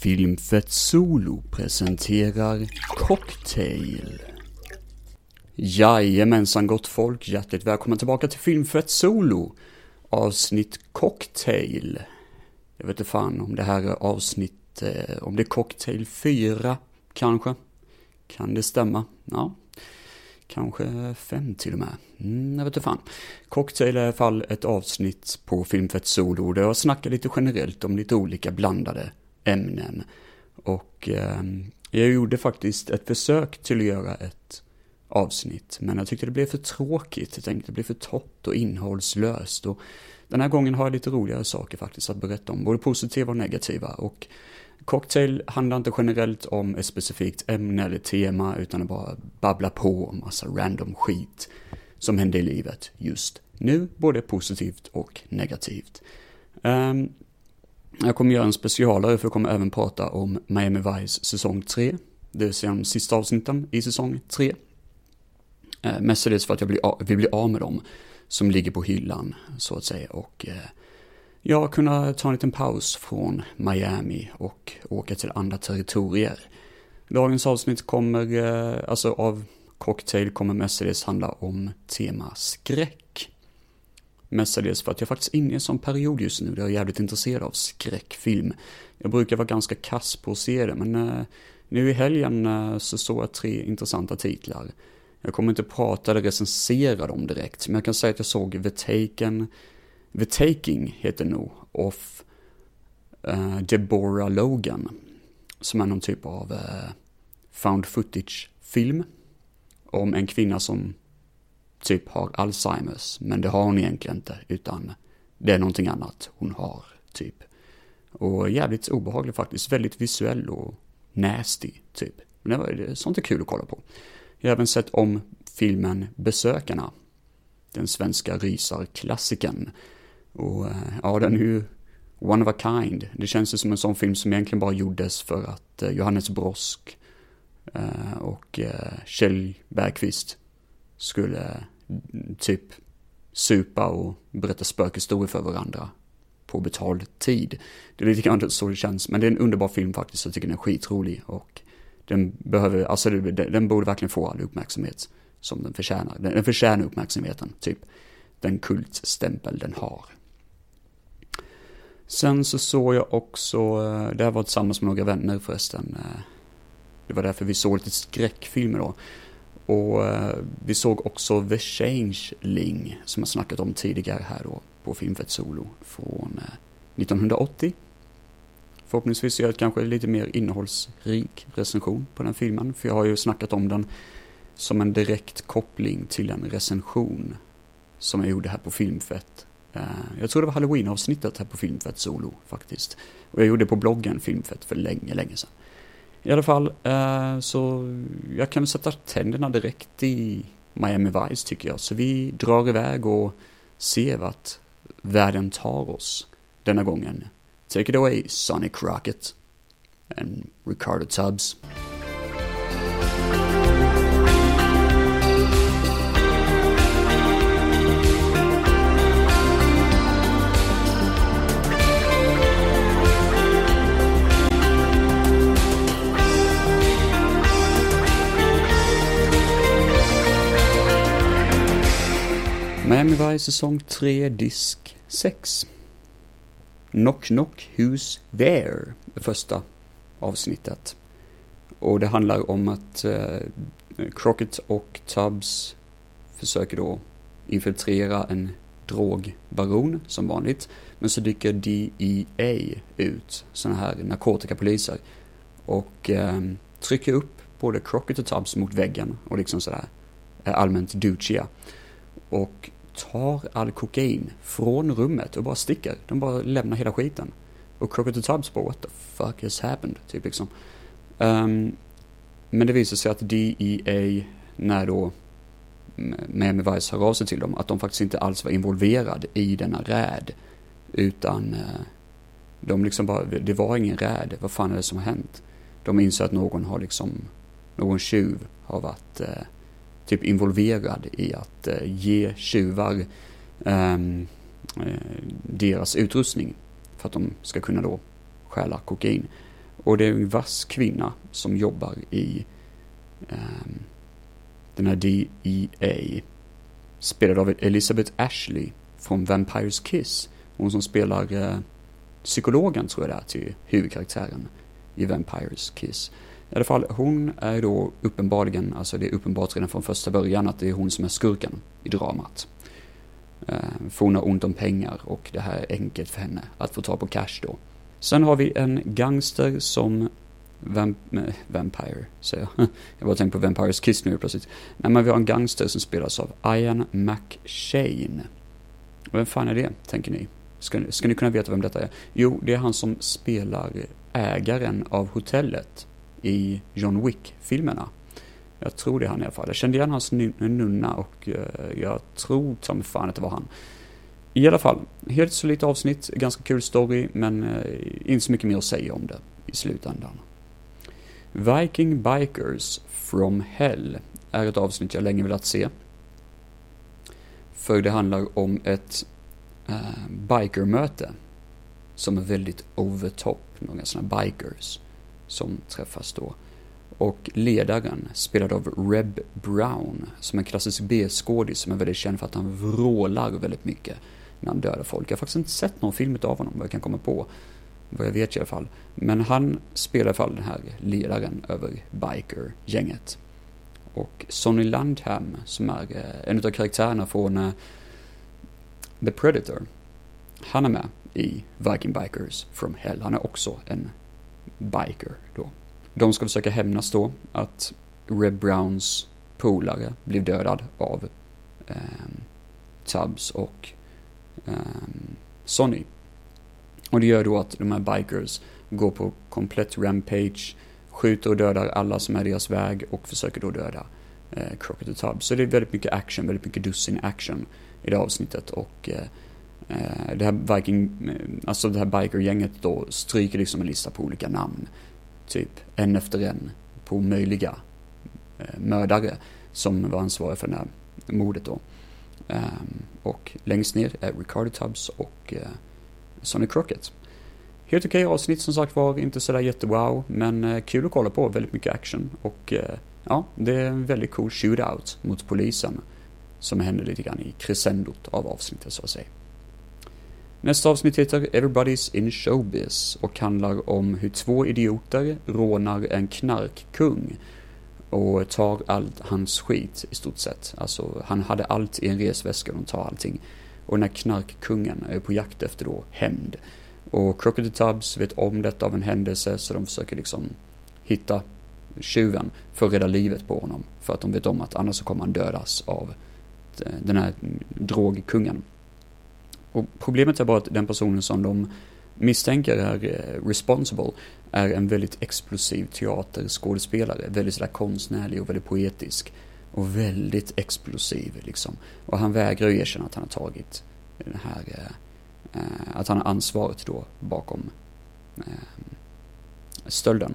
Filmfett Solo presenterar Cocktail. Jajamensan gott folk, hjärtligt välkomna tillbaka till Filmfett Solo. Avsnitt Cocktail. Jag vet inte fan om det här är avsnitt, eh, om det är Cocktail 4 kanske. Kan det stämma? Ja, kanske fem till och med. Mm, jag vet inte fan. Cocktail är i alla fall ett avsnitt på Filmfett Solo där jag snackar lite generellt om lite olika blandade ämnen. Och eh, jag gjorde faktiskt ett försök till att göra ett avsnitt, men jag tyckte det blev för tråkigt. Jag tänkte det blev för torrt och innehållslöst. Och den här gången har jag lite roligare saker faktiskt att berätta om, både positiva och negativa. Och Cocktail handlar inte generellt om ett specifikt ämne eller tema, utan det bara babbla på om massa random skit som händer i livet just nu, både positivt och negativt. Um, jag kommer göra en specialare för jag kommer även prata om Miami Vice säsong 3. Det vill säga de sista avsnitten i säsong 3. Eh, mestadels för att jag vill, vill bli av med dem som ligger på hyllan så att säga. Och eh, jag kunna ta en liten paus från Miami och åka till andra territorier. Dagens avsnitt kommer, eh, alltså av Cocktail kommer mestadels handla om tema skräck. Mestadels för att jag faktiskt är inne i en sån period just nu där jag är jävligt intresserad av skräckfilm. Jag brukar vara ganska kass på att se det, men eh, nu i helgen eh, så såg jag tre intressanta titlar. Jag kommer inte prata eller recensera dem direkt, men jag kan säga att jag såg The Taken, The Taking heter nog, of uh, Deborah Logan. Som är någon typ av found footage-film. Om en kvinna som typ har Alzheimers, men det har hon egentligen inte, utan det är någonting annat hon har, typ. Och jävligt obehaglig faktiskt, väldigt visuell och nasty, typ. Men det var, sånt är kul att kolla på. Jag har även sett om filmen Besökarna, den svenska rysarklassikern. Och eh, ja, den är ju one of a kind. Det känns ju som en sån film som egentligen bara gjordes för att eh, Johannes Brosk eh, och Kjell Bergqvist skulle mm, typ supa och berätta spökhistorier för varandra på betald tid. Det är lite grann så det känns, men det är en underbar film faktiskt, jag tycker den är skitrolig och den behöver, alltså den borde verkligen få all uppmärksamhet som den förtjänar. Den förtjänar uppmärksamheten, typ den kultstämpel den har. Sen så såg jag också, eh, det här var tillsammans med några vänner förresten, eh, det var därför vi såg lite skräckfilmer då. Och eh, vi såg också The Changeling, som jag snackat om tidigare här då, på Filmfett Solo, från eh, 1980. Förhoppningsvis gör jag kanske lite mer innehållsrik recension på den filmen, för jag har ju snackat om den som en direkt koppling till en recension som jag gjorde här på Filmfett. Eh, jag tror det var Halloween-avsnittet här på Filmfett Solo faktiskt. Och jag gjorde det på bloggen Filmfett för länge, länge sedan. I alla fall, eh, så jag kan sätta tänderna direkt i Miami Vice tycker jag. Så vi drar iväg och ser vart världen tar oss denna gången. Take it away, Sonic Rocket and Ricardo Tubbs. Miami Vice säsong 3, disk 6. Knock Knock Who's There? Det första avsnittet. Och det handlar om att eh, Crockett och Tubbs försöker då infiltrera en drogbaron som vanligt. Men så dyker DEA ut, sådana här narkotikapoliser. Och eh, trycker upp både Crockett och Tubbs mot väggen och liksom sådär eh, allmänt douchiga. Och tar all kokain från rummet och bara sticker. De bara lämnar hela skiten. Och Crocodile Tubbs bara what the fuck has happened? Typ liksom. Um, men det visar sig att DEA, när då Miami Vice hör av sig till dem, att de faktiskt inte alls var involverad i denna räd. Utan eh, de liksom bara, det var ingen räd, vad fan är det som har hänt? De inser att någon har liksom, någon tjuv har varit eh, typ involverad i att eh, ge tjuvar ehm, eh, deras utrustning för att de ska kunna då stjäla kokain. Och det är en vass kvinna som jobbar i um, den här DEA. Spelad av Elizabeth Ashley från Vampires Kiss. Hon som spelar uh, psykologen tror jag det är till huvudkaraktären i Vampires Kiss. I alla fall, hon är då uppenbarligen, alltså det är uppenbart redan från första början att det är hon som är skurken i dramat. Eh, för hon har ont om pengar och det här är enkelt för henne att få tag på cash då. Sen har vi en gangster som Vamp eh, Vampire, säger jag. Jag bara tänkte på Vampires Kiss nu plötsligt. Nej, men vi har en gangster som spelas av Ian McShane. Vem fan är det, tänker ni? Ska, ska ni kunna veta vem detta är? Jo, det är han som spelar ägaren av hotellet i John Wick-filmerna. Jag tror det är han i alla fall. Jag kände igen hans nunna och eh, jag tror som fan att det var han. I alla fall, helt solitt avsnitt, ganska kul story, men eh, inte så mycket mer att säga om det i slutändan. Viking Bikers from Hell är ett avsnitt jag länge velat se. För det handlar om ett uh, bikermöte som är väldigt over top, några sådana bikers som träffas då. Och ledaren, spelad av Reb Brown, som är en klassisk B-skådis som är väldigt känd för att han vrålar väldigt mycket när han dödar folk. Jag har faktiskt inte sett någon film av honom, vad jag kan komma på. Vad jag vet i alla fall. Men han spelar i alla fall den här ledaren över biker-gänget. Och Sonny Landham, som är eh, en av karaktärerna från eh, The Predator, han är med i Viking Bikers from Hell. Han är också en biker då. De ska försöka hämnas då att Reb Browns polare blev dödad av eh, Tubbs och eh, Sonny. Och det gör då att de här bikers går på komplett rampage, skjuter och dödar alla som är deras väg och försöker då döda eh, Crockett och Tubbs. Så det är väldigt mycket action, väldigt mycket dussin action i det avsnittet och eh Eh, det här Viking, eh, alltså det här bikergänget då stryker liksom en lista på olika namn. Typ en efter en på möjliga eh, mördare som var ansvariga för det här mordet då. Ehm, och längst ner är Ricardo Tubbs och Sonny Crockett. Helt okej okay avsnitt som sagt var, inte sådär jättewow, men kul att kolla på, väldigt mycket action och ja, det är en väldigt cool shootout mot polisen som händer lite grann i crescendot av avsnittet så att säga. Nästa avsnitt heter Everybody's in Showbiz och handlar om hur två idioter rånar en knarkkung och tar allt hans skit i stort sett. Alltså, han hade allt i en resväska och de tar allting. Och den här knarkkungen är på jakt efter då hämnd. Och Crocodile Tubbs vet om detta av en händelse så de försöker liksom hitta tjuven för att rädda livet på honom. För att de vet om att annars så kommer han dödas av den här drogkungen. Och problemet är bara att den personen som de misstänker är eh, responsible är en väldigt explosiv teaterskådespelare. Väldigt sådär konstnärlig och väldigt poetisk. Och väldigt explosiv liksom. Och han vägrar ju erkänna att han har tagit den här, eh, eh att han har ansvaret då bakom eh, stölden.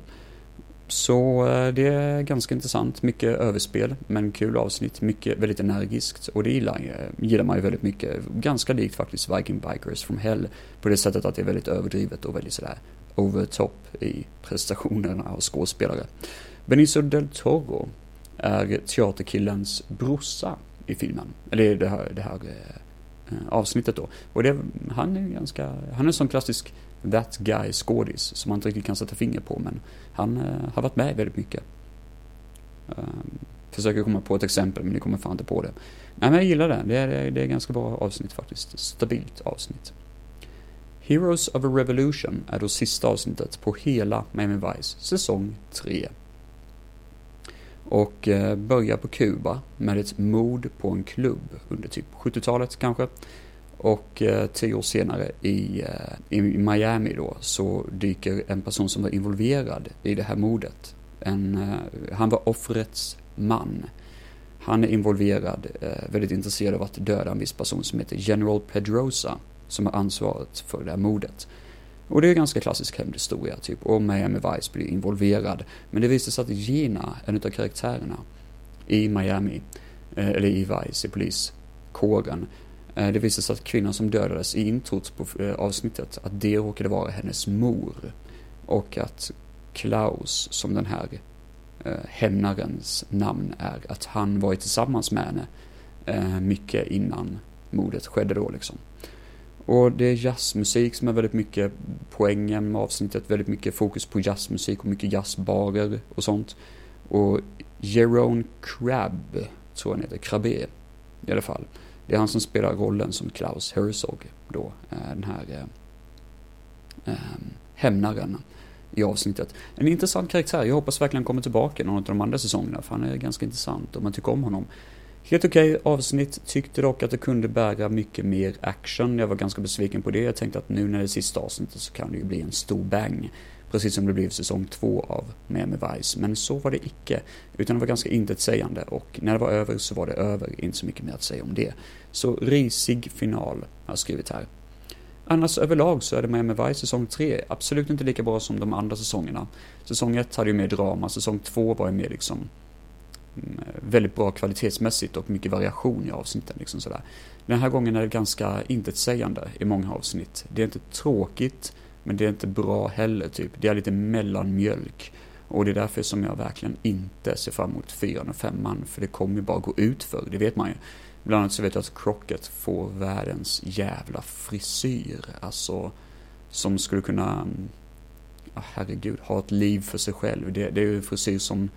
Så eh, det är ganska intressant, mycket överspel, men kul avsnitt, mycket väldigt energiskt och det gillar, eh, gillar man ju väldigt mycket. Ganska likt faktiskt Viking Bikers from Hell på det sättet att det är väldigt överdrivet och väldigt sådär over top i prestationerna av skådespelare. Benicio del Toro är teaterkillens brorsa i filmen, eller det här, det här eh, avsnittet då. Och det, han är ganska, han är en sån klassisk that guy skådis som man inte riktigt kan sätta finger på men han uh, har varit med väldigt mycket. Ehm, försöker komma på ett exempel men ni kommer fan inte på det. Nej men jag gillar det, det är, det är ganska bra avsnitt faktiskt. Stabilt avsnitt. Heroes of a Revolution är då sista avsnittet på hela Miami Vice säsong 3. Och eh, börjar på Kuba med ett mord på en klubb under typ 70-talet kanske. Och eh, tio år senare i, eh, i Miami då så dyker en person som var involverad i det här mordet. En, eh, han var offrets man. Han är involverad, eh, väldigt intresserad av att döda en viss person som heter General Pedrosa som har ansvaret för det här mordet. Och det är en ganska klassisk hämndhistoria, typ. Och Miami Vice blir involverad. Men det visar sig att Gina, en av karaktärerna i Miami, eh, eller i Vice, i poliskåren, Eh, det visade sig att kvinnan som dödades i introt på eh, avsnittet, att det råkade vara hennes mor. Och att Klaus, som den här eh, hämnarens namn är, att han varit tillsammans med henne eh, mycket innan mordet skedde då liksom. Och det är jazzmusik som är väldigt mycket poängen med avsnittet, väldigt mycket fokus på jazzmusik och mycket jazzbarer och sånt. Och Jerome Crabb, tror jag han heter, Crabbe i alla fall. Det är han som spelar rollen som Klaus Herzog då, eh, den här eh, eh, hämnaren i avsnittet. En intressant karaktär, jag hoppas verkligen han kommer tillbaka i någon av de andra säsongerna, för han är ganska intressant och man tycker om honom. Helt okej okay, avsnitt, tyckte dock att det kunde bära mycket mer action. Jag var ganska besviken på det. Jag tänkte att nu när det är sista avsnittet så kan det ju bli en stor bang. Precis som det blev säsong två av Miami Vice. Men så var det icke. Utan det var ganska intetsägande och när det var över så var det över. Inte så mycket mer att säga om det. Så risig final har jag skrivit här. Annars överlag så är det Miami Vice säsong 3 absolut inte lika bra som de andra säsongerna. Säsong 1 hade ju mer drama, säsong 2 var ju mer liksom mm, väldigt bra kvalitetsmässigt och mycket variation i avsnitten. Liksom sådär. Den här gången är det ganska intetsägande i många avsnitt. Det är inte tråkigt, men det är inte bra heller typ. Det är lite mellanmjölk. Och det är därför som jag verkligen inte ser fram emot fyran och femman, för det kommer ju bara gå ut för det vet man ju. Bland annat så vet jag att Crockett får världens jävla frisyr, alltså som skulle kunna, oh, herregud, ha ett liv för sig själv. Det, det är ju en frisyr som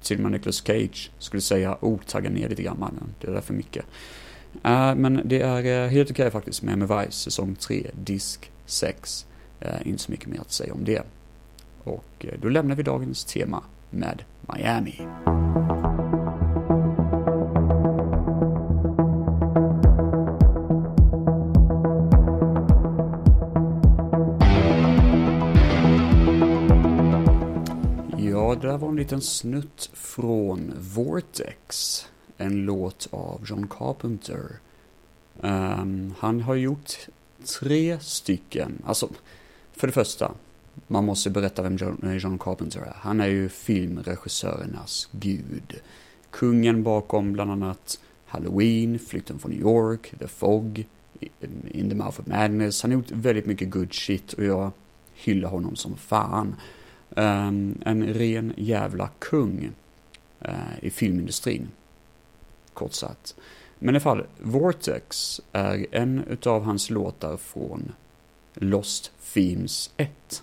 till och med Nicolas Cage skulle säga, oh, tagga ner lite grann mannen, det är därför mycket. Uh, men det är uh, helt okej okay, faktiskt med med Vice, säsong 3, disk 6. Eh, inte så mycket mer att säga om det. Och eh, då lämnar vi dagens tema med Miami. det där var en liten snutt från Vortex. En låt av John Carpenter. Um, han har gjort tre stycken, alltså för det första, man måste berätta vem John, John Carpenter är. Han är ju filmregissörernas gud. Kungen bakom bland annat Halloween, Flykten från New York, The Fog, In the Mouth of Madness. Han har gjort väldigt mycket good shit och jag hyllar honom som fan. Um, en ren jävla kung uh, i filmindustrin. Kort sagt. Men i alla fall, Vortex är en utav hans låtar från Lost Themes 1.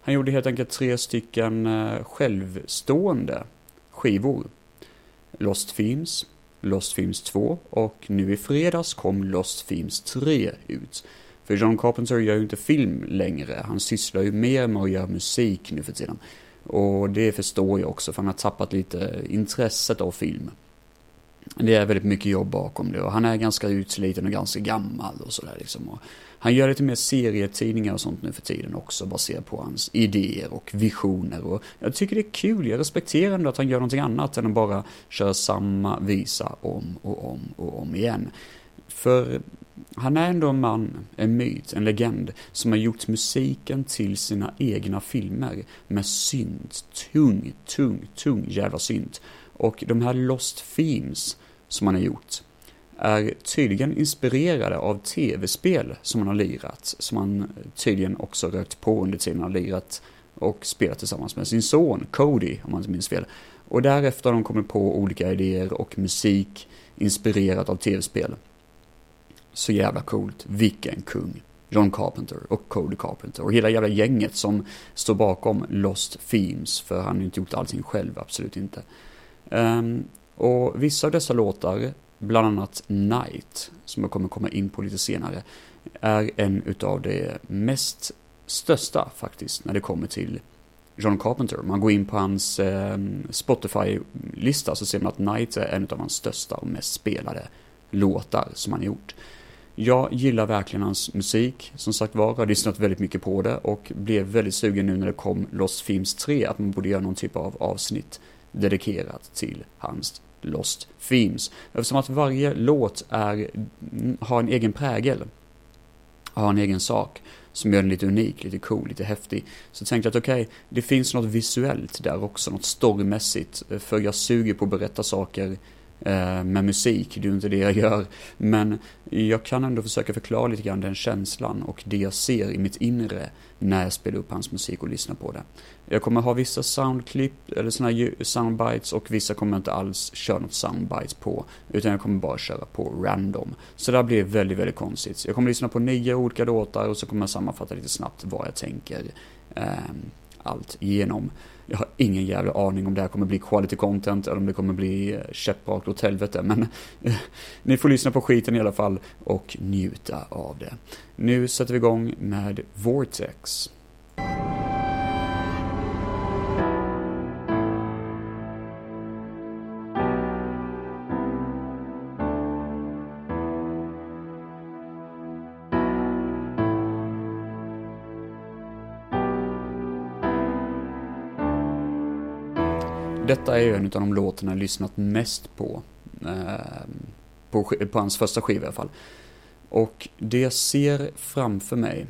Han gjorde helt enkelt tre stycken eh, självstående skivor. Lost Themes, Lost Themes 2 och nu i fredags kom Lost Themes 3 ut. För John Carpenter gör ju inte film längre. Han sysslar ju mer med att göra musik nu för tiden. Och det förstår jag också, för han har tappat lite intresset av film. Det är väldigt mycket jobb bakom det och han är ganska utsliten och ganska gammal och sådär liksom. Och han gör lite mer serietidningar och sånt nu för tiden också baserat på hans idéer och visioner. Och jag tycker det är kul, jag respekterar ändå att han gör någonting annat än att bara köra samma visa om och om och om igen. För han är ändå en man, en myt, en legend som har gjort musiken till sina egna filmer med synt, tung, tung, tung jävla synt. Och de här Lost Themes som han har gjort är tydligen inspirerade av tv-spel som han har lirat, som han tydligen också rökt på under tiden han har lirat och spelat tillsammans med sin son Cody, om man inte minns fel. Och därefter har de kommit på olika idéer och musik inspirerat av tv-spel. Så jävla coolt. Vilken kung. John Carpenter och Cody Carpenter och hela jävla gänget som står bakom Lost Themes, för han har inte gjort allting själv, absolut inte. Um, och vissa av dessa låtar, bland annat Night, som jag kommer komma in på lite senare, är en utav de mest största faktiskt när det kommer till John Carpenter. Man går in på hans eh, Spotify-lista så ser man att Night är en av hans största och mest spelade låtar som han har gjort. Jag gillar verkligen hans musik, som sagt var, har lyssnat väldigt mycket på det och blev väldigt sugen nu när det kom Lost Films 3 att man borde göra någon typ av avsnitt dedikerat till hans Lost Themes. Eftersom att varje låt är, har en egen prägel, har en egen sak som gör den lite unik, lite cool, lite häftig. Så tänkte jag att okej, okay, det finns något visuellt där också, något storymässigt, för jag suger på att berätta saker eh, Eh, med musik, det är ju inte det jag gör. Men jag kan ändå försöka förklara lite grann den känslan och det jag ser i mitt inre när jag spelar upp hans musik och lyssnar på det. Jag kommer ha vissa soundklipp, eller sådana här soundbites och vissa kommer jag inte alls köra något soundbites på. Utan jag kommer bara köra på random. Så det här blir väldigt, väldigt konstigt. Jag kommer lyssna på nio olika låtar och så kommer jag sammanfatta lite snabbt vad jag tänker. Eh, allt igenom. Jag har ingen jävla aning om det här kommer bli quality content eller om det kommer bli eh, käpprakt åt helvete. Men eh, ni får lyssna på skiten i alla fall och njuta av det. Nu sätter vi igång med Vortex. Detta är en av de låtarna jag lyssnat mest på. Ehm, på, på hans första skiva i alla fall. Och det jag ser framför mig,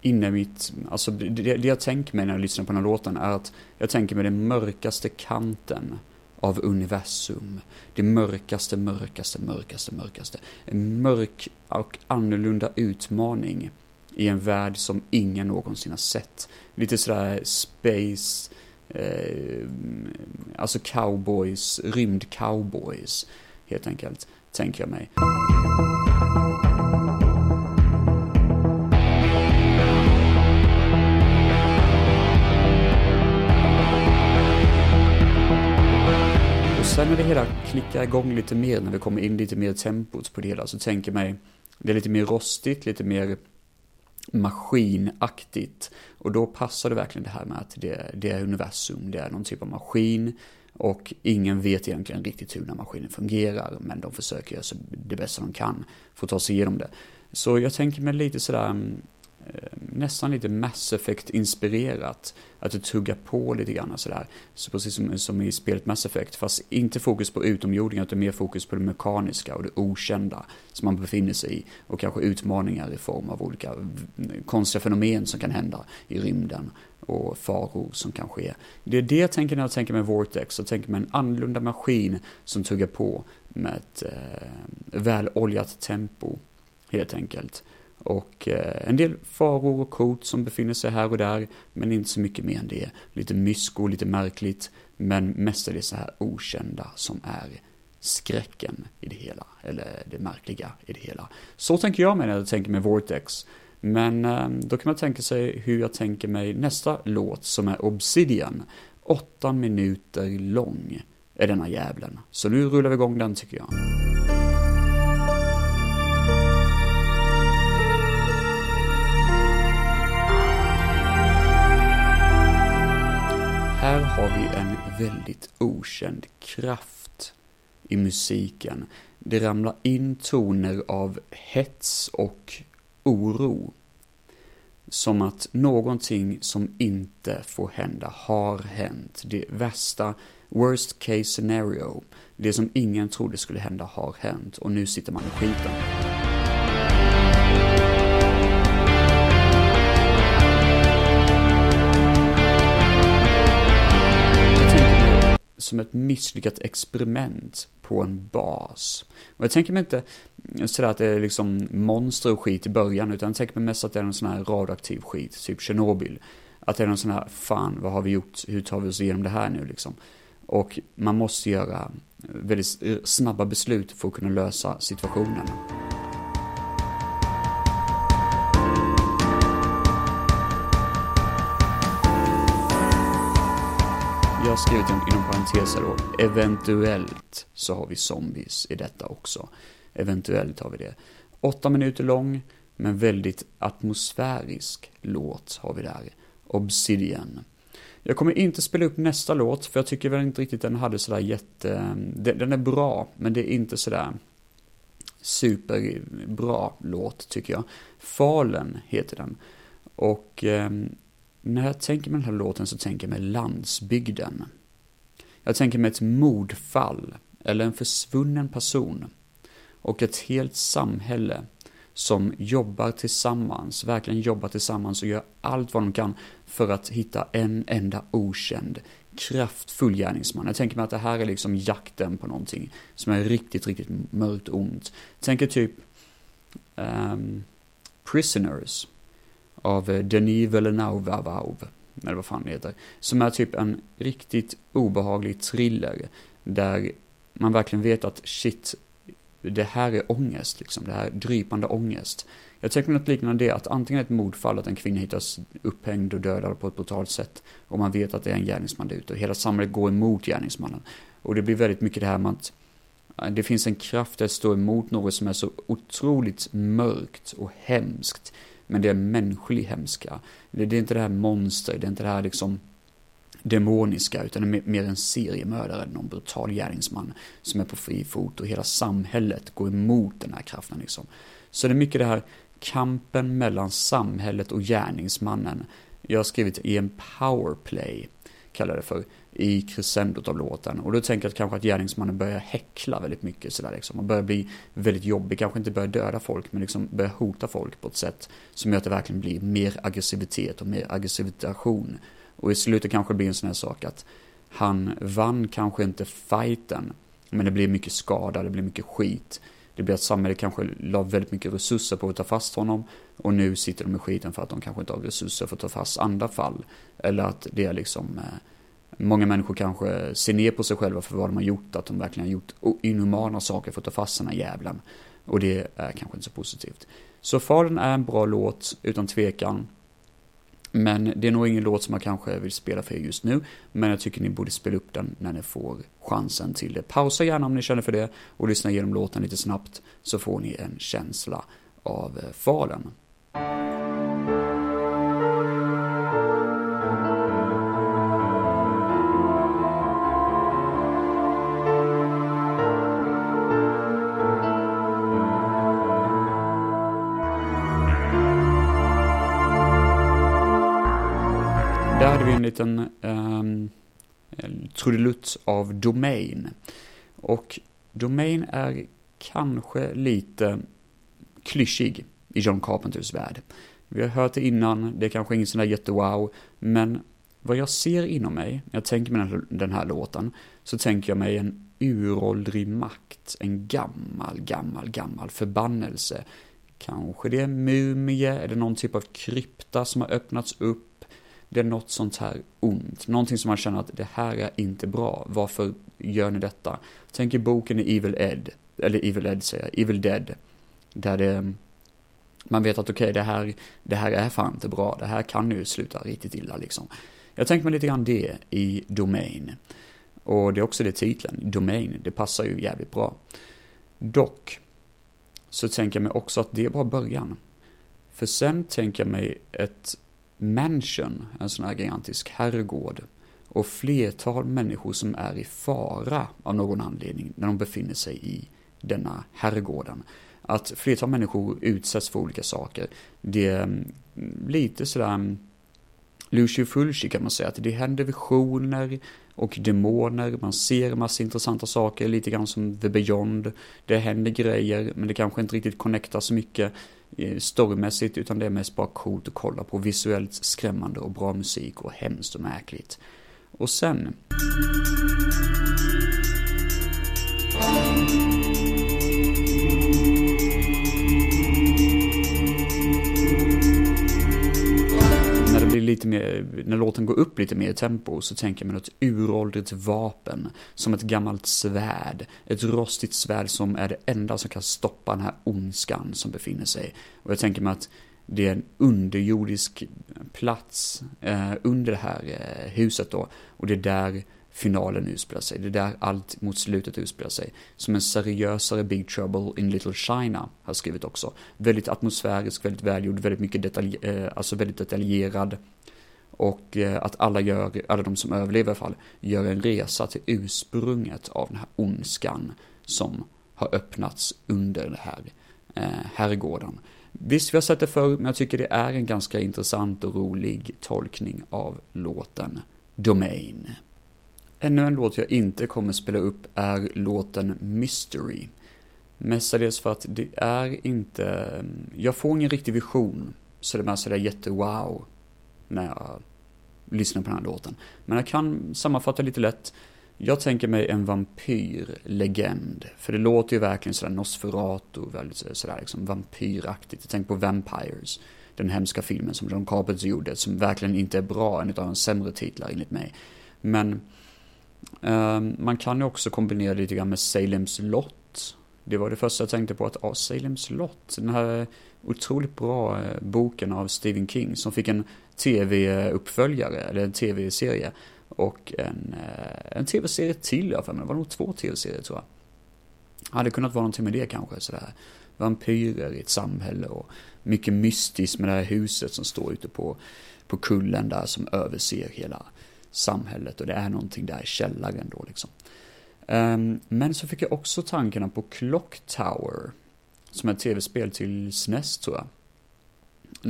inne i mitt, alltså det, det jag tänker mig när jag lyssnar på den här låten är att jag tänker mig den mörkaste kanten av universum. Det mörkaste, mörkaste, mörkaste, mörkaste. En mörk och annorlunda utmaning i en värld som ingen någonsin har sett. Lite sådär space, eh, alltså cowboys, rymdcowboys helt enkelt, tänker jag mig. Och sen när det hela klickar igång lite mer, när vi kommer in lite mer tempot på det hela, så tänker jag mig, det är lite mer rostigt, lite mer maskinaktigt. Och då passar det verkligen det här med att det, det är universum, det är någon typ av maskin. Och ingen vet egentligen riktigt hur den här maskinen fungerar, men de försöker göra det bästa de kan för att ta sig igenom det. Så jag tänker mig lite sådär, mm, Eh, nästan lite Mass Effect-inspirerat. Att du tuggar på lite grann sådär. Så precis som, som i spelet Mass Effect, fast inte fokus på utomjordingar utan mer fokus på det mekaniska och det okända som man befinner sig i. Och kanske utmaningar i form av olika konstiga fenomen som kan hända i rymden och faror som kan ske. Det är det jag tänker när jag tänker med Vortex, jag tänker med en annorlunda maskin som tuggar på med ett eh, väloljat tempo, helt enkelt. Och eh, en del faror och hot som befinner sig här och där, men inte så mycket mer än det. Lite mysko, lite märkligt, men mestadels så här okända som är skräcken i det hela, eller det märkliga i det hela. Så tänker jag mig när jag tänker med Vortex. Men ehm, då kan man tänka sig hur jag tänker mig nästa låt som är Obsidian. Åtta minuter lång är denna jävlen. Så nu rullar vi igång den tycker jag. Här har vi en väldigt okänd kraft i musiken. Det ramlar in toner av hets och oro. Som att någonting som inte får hända har hänt. Det värsta, worst case scenario. Det som ingen trodde skulle hända har hänt och nu sitter man i skiten. Som ett misslyckat experiment på en bas. Och jag tänker mig inte sådär att det är liksom monster och skit i början, utan jag tänker mig mest att det är någon sån här radioaktiv skit, typ Tjernobyl. Att det är någon sån här, fan vad har vi gjort, hur tar vi oss igenom det här nu liksom? Och man måste göra väldigt snabba beslut för att kunna lösa situationen. Har skrivit inom parentes här då, eventuellt så har vi zombies i detta också. Eventuellt har vi det. Åtta minuter lång, men väldigt atmosfärisk låt har vi där. Obsidian. Jag kommer inte spela upp nästa låt, för jag tycker väl inte riktigt den hade sådär jätte... Den är bra, men det är inte sådär superbra låt, tycker jag. Falen heter den. Och ehm, när jag tänker med den här låten så tänker jag mig landsbygden. Jag tänker mig ett mordfall, eller en försvunnen person. Och ett helt samhälle som jobbar tillsammans, verkligen jobbar tillsammans och gör allt vad de kan för att hitta en enda okänd kraftfull gärningsman. Jag tänker mig att det här är liksom jakten på någonting som är riktigt, riktigt mörkt ont. Tänker typ um, Prisoners av eh, Denis Villeneuve, eller vad fan det heter, som är typ en riktigt obehaglig thriller där man verkligen vet att shit, det här är ångest liksom, det här är drypande ångest. Jag tänker mig något liknande det, att antingen ett mordfall, att en kvinna hittas upphängd och dödad på ett brutalt sätt, och man vet att det är en gärningsman där ute, och hela samhället går emot gärningsmannen. Och det blir väldigt mycket det här med att eh, det finns en kraft att stå emot något som är så otroligt mörkt och hemskt. Men det är mänsklig hemska. Det är inte det här monster, det är inte det här liksom demoniska, utan det är mer en seriemördare, någon brutal gärningsman som är på fri fot och hela samhället går emot den här kraften liksom. Så det är mycket det här kampen mellan samhället och gärningsmannen. Jag har skrivit i en powerplay, kallar det för, i crescendot av låten. Och då tänker jag kanske att gärningsmannen börjar häckla väldigt mycket sådär liksom. Och börjar bli väldigt jobbig, kanske inte börjar döda folk, men liksom börjar hota folk på ett sätt som gör att det verkligen blir mer aggressivitet och mer aggressivitation. Och i slutet kanske det blir en sån här sak att han vann kanske inte fighten, men det blir mycket skada, det blir mycket skit. Det blir att samhället kanske la väldigt mycket resurser på att ta fast honom och nu sitter de i skiten för att de kanske inte har resurser för att ta fast andra fall. Eller att det är liksom eh, Många människor kanske ser ner på sig själva för vad de har gjort, att de verkligen har gjort inhumana saker för att ta fast den här jävlen. Och det är kanske inte så positivt. Så Fadern är en bra låt, utan tvekan. Men det är nog ingen låt som jag kanske vill spela för er just nu, men jag tycker ni borde spela upp den när ni får chansen till det. Pausa gärna om ni känner för det och lyssna igenom låten lite snabbt så får ni en känsla av eh, Fadern. Liten eh, trudelutt av Domain. Och Domain är kanske lite klyschig i John Carpenters värld. Vi har hört det innan, det är kanske ingen sån där jättewow, men vad jag ser inom mig, när jag tänker mig den här låten, så tänker jag mig en uråldrig makt, en gammal, gammal, gammal förbannelse. Kanske det är en mumie, eller någon typ av krypta som har öppnats upp, det är något sånt här ont, någonting som man känner att det här är inte bra, varför gör ni detta? Tänk i boken i Evil Ed, eller Evil Ed säger jag, Evil Dead, där det, man vet att okej, okay, det, här, det här är fan inte bra, det här kan ju sluta riktigt illa liksom. Jag tänker mig lite grann det i Domain. Och det är också det titeln, Domain, det passar ju jävligt bra. Dock, så tänker jag mig också att det är bara början. För sen tänker jag mig ett mansion, en sån här gigantisk herrgård, och flertal människor som är i fara av någon anledning när de befinner sig i denna herrgården. Att flertal människor utsätts för olika saker. Det är mm, lite sådär mm, Lucio Fulci kan man säga, att det händer visioner och demoner, man ser massa intressanta saker, lite grann som The Beyond. Det händer grejer, men det kanske inte riktigt connectar så mycket storymässigt, utan det är mest bara coolt att kolla på. Visuellt skrämmande och bra musik och hemskt och märkligt. Och sen... lite mer, när låten går upp lite mer i tempo så tänker jag mig något uråldrigt vapen. Som ett gammalt svärd. Ett rostigt svärd som är det enda som kan stoppa den här ondskan som befinner sig. Och jag tänker mig att det är en underjordisk plats eh, under det här eh, huset då. Och det är där finalen utspelar sig. Det är där allt mot slutet utspelar sig. Som en seriösare Big Trouble in Little China har skrivit också. Väldigt atmosfärisk, väldigt välgjord, väldigt mycket detalj, eh, alltså väldigt detaljerad. Och eh, att alla gör, alla de som överlever i alla fall, gör en resa till ursprunget av den här ondskan som har öppnats under den här eh, herrgården. Visst, vi har sett det förr, men jag tycker det är en ganska intressant och rolig tolkning av låten Domain. Ännu en låt jag inte kommer spela upp är låten Mystery. Mestadels för att det är inte, mm, jag får ingen riktig vision så det är sådär jättewow när jag lyssnar på den här låten. Men jag kan sammanfatta lite lätt. Jag tänker mig en vampyrlegend. För det låter ju verkligen sådär Nosferatu, väldigt sådär liksom vampyraktigt. Jag tänker på Vampires. Den hemska filmen som John Carpenter gjorde, som verkligen inte är bra, en av de sämre titlar enligt mig. Men Ehm, man kan ju också kombinera lite grann med Salems Lot. Det var det första jag tänkte på, att ja, Salems Lot, den här otroligt bra eh, boken av Stephen King som fick en tv-uppföljare, eller en tv-serie. Och en, eh, en tv-serie till, jag för mig. Det var nog två tv-serier tror jag. Hade kunnat vara någonting med det kanske, sådär. Vampyrer i ett samhälle och mycket mystiskt med det här huset som står ute på, på kullen där som överser hela samhället och det är någonting där i källaren då liksom. Um, men så fick jag också tankarna på Clock Tower, som är ett tv-spel till SNES tror jag.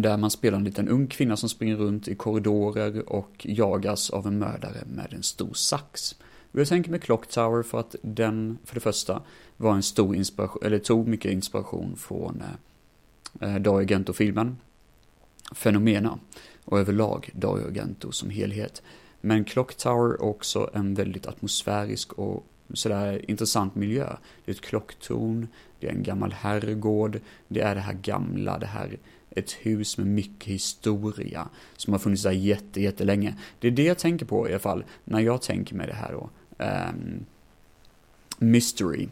Där man spelar en liten ung kvinna som springer runt i korridorer och jagas av en mördare med en stor sax. Och jag tänker med Clock Tower för att den, för det första, var en stor inspiration, eller tog mycket inspiration från eh, eh, Dario Gento-filmen Fenomena och överlag Dario Gento som helhet. Men Clock Tower är också en väldigt atmosfärisk och sådär intressant miljö. Det är ett klocktorn, det är en gammal herrgård, det är det här gamla, det här ett hus med mycket historia som har funnits där jätte, jättelänge. Det är det jag tänker på i alla fall när jag tänker mig det här då. Um, mystery.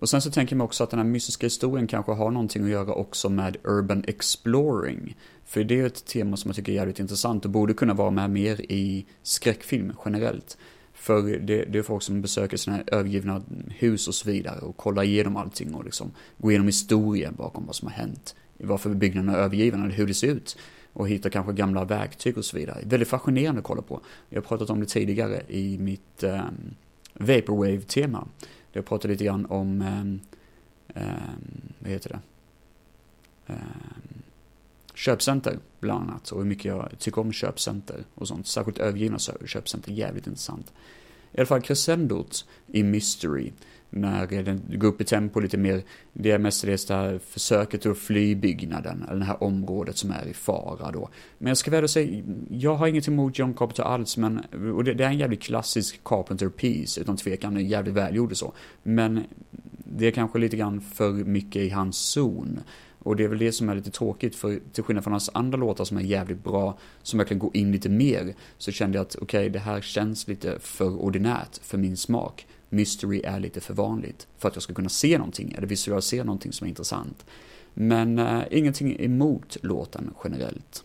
Och sen så tänker jag mig också att den här mystiska historien kanske har någonting att göra också med urban exploring. För det är ett tema som jag tycker är jävligt intressant och borde kunna vara med mer i skräckfilm generellt. För det, det är folk som besöker sina övergivna hus och så vidare och kollar igenom allting och liksom går igenom historien bakom vad som har hänt. Varför byggnaderna är övergivna eller hur det ser ut. Och hittar kanske gamla verktyg och så vidare. Väldigt fascinerande att kolla på. Jag har pratat om det tidigare i mitt um, Vaporwave-tema. Jag pratade lite grann om, eh, eh, vad heter det? eh, köpcenter bland annat och hur mycket jag tycker om köpcenter och sånt. Särskilt övergivna köpcenter, jävligt intressant. I alla fall crescendot i Mystery, när den går upp i tempo lite mer, det är mestadels det här försöket att fly byggnaden, eller det här området som är i fara då. Men jag ska väl säga, jag har inget emot John Carpenter alls, men, och det, det är en jävligt klassisk Carpenter piece, utan tvekan, den är jävligt välgjord och så. Men det är kanske lite grann för mycket i hans zon. Och det är väl det som är lite tråkigt, för till skillnad från hans andra låtar som är jävligt bra, som verkligen går in lite mer, så kände jag att okej, okay, det här känns lite för ordinärt för min smak. Mystery är lite för vanligt för att jag ska kunna se någonting, eller visualisera någonting som är intressant. Men eh, ingenting emot låten generellt.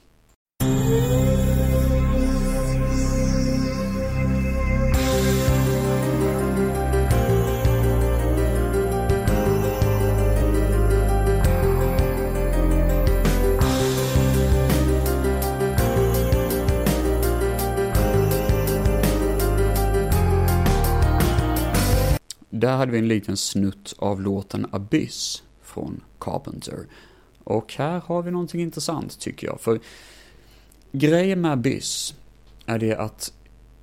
Där hade vi en liten snutt av låten Abyss från Carpenter. Och här har vi någonting intressant tycker jag, för grejen med Abyss är det att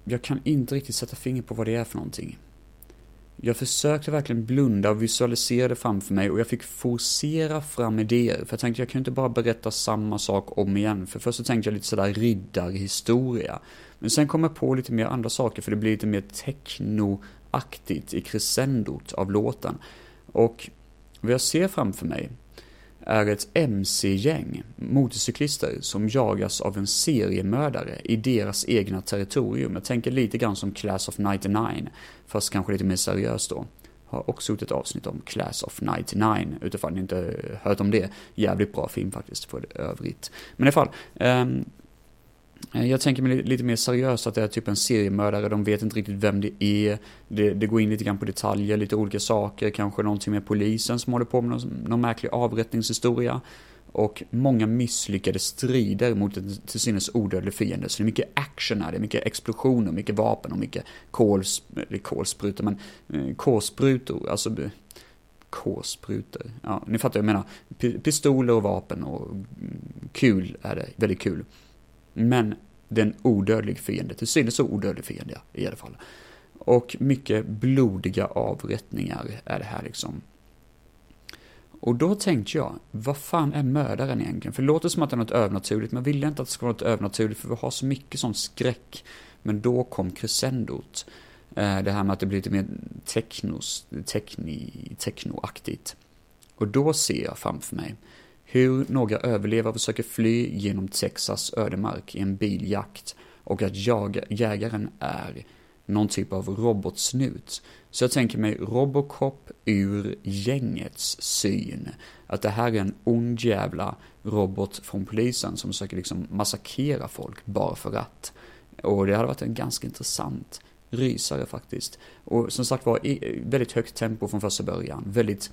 jag kan inte riktigt sätta finger på vad det är för någonting. Jag försökte verkligen blunda och visualisera det framför mig och jag fick forcera fram idéer. För jag tänkte jag kan inte bara berätta samma sak om igen. För först så tänkte jag lite sådär riddarhistoria. Men sen kom jag på lite mer andra saker för det blir lite mer techno aktigt i crescendot av låten. Och vad jag ser framför mig är ett MC-gäng, motorcyklister, som jagas av en seriemördare i deras egna territorium. Jag tänker lite grann som Class of 99, fast kanske lite mer seriöst då. Har också gjort ett avsnitt om Class of 99, utifall ni inte hört om det. Jävligt bra film faktiskt, för övrigt. Men i alla fall, ehm, Eh, jag tänker mig lite mer seriöst att det är typ en seriemördare, de vet inte riktigt vem det är. Det, det, går in lite grann på detaljer, lite olika saker, kanske någonting med polisen som håller på med någon, någon märklig avrättningshistoria. Och många misslyckade strider mot en till synes odödlig fiende. Så det är mycket action här, det är mycket explosioner, mycket vapen och mycket kols, eller kolsprutor, men eh, kolsprutor, alltså K-sprutor. Ja, ni fattar vad jag menar. Pistoler och vapen och kul är det, väldigt kul. Men det är en odödlig fiende, till synes så odödlig fiende i alla fall. Och mycket blodiga avrättningar är det här liksom. Och då tänkte jag, vad fan är mördaren egentligen? För det låter som att det är något övernaturligt, men jag ville inte att det ska vara något övernaturligt, för vi har så mycket sån skräck. Men då kom crescendot. Eh, det här med att det blir lite mer technos, techni, technoaktigt. Och då ser jag framför mig hur några överlevare försöker fly genom Texas ödemark i en biljakt och att jag, jägaren är någon typ av robotsnut. Så jag tänker mig Robocop ur gängets syn. Att det här är en ond jävla robot från polisen som försöker liksom massakrera folk bara för att. Och det hade varit en ganska intressant rysare faktiskt. Och som sagt var, väldigt högt tempo från första början. Väldigt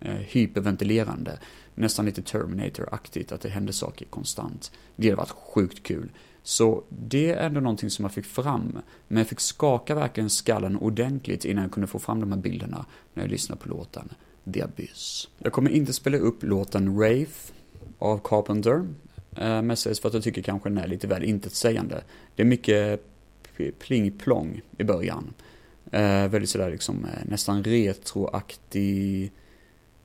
eh, hyperventilerande. Nästan lite Terminator-aktigt, att det händer saker konstant. Det hade varit sjukt kul. Så det är ändå någonting som jag fick fram. Men jag fick skaka verkligen skallen ordentligt innan jag kunde få fram de här bilderna när jag lyssnade på låten The Abyss. Jag kommer inte spela upp låten Wraith av Carpenter. Eh, mestadels för att jag tycker kanske den är lite väl intetsägande. Det är mycket pling-plong i början. Eh, väldigt sådär liksom eh, nästan retroaktig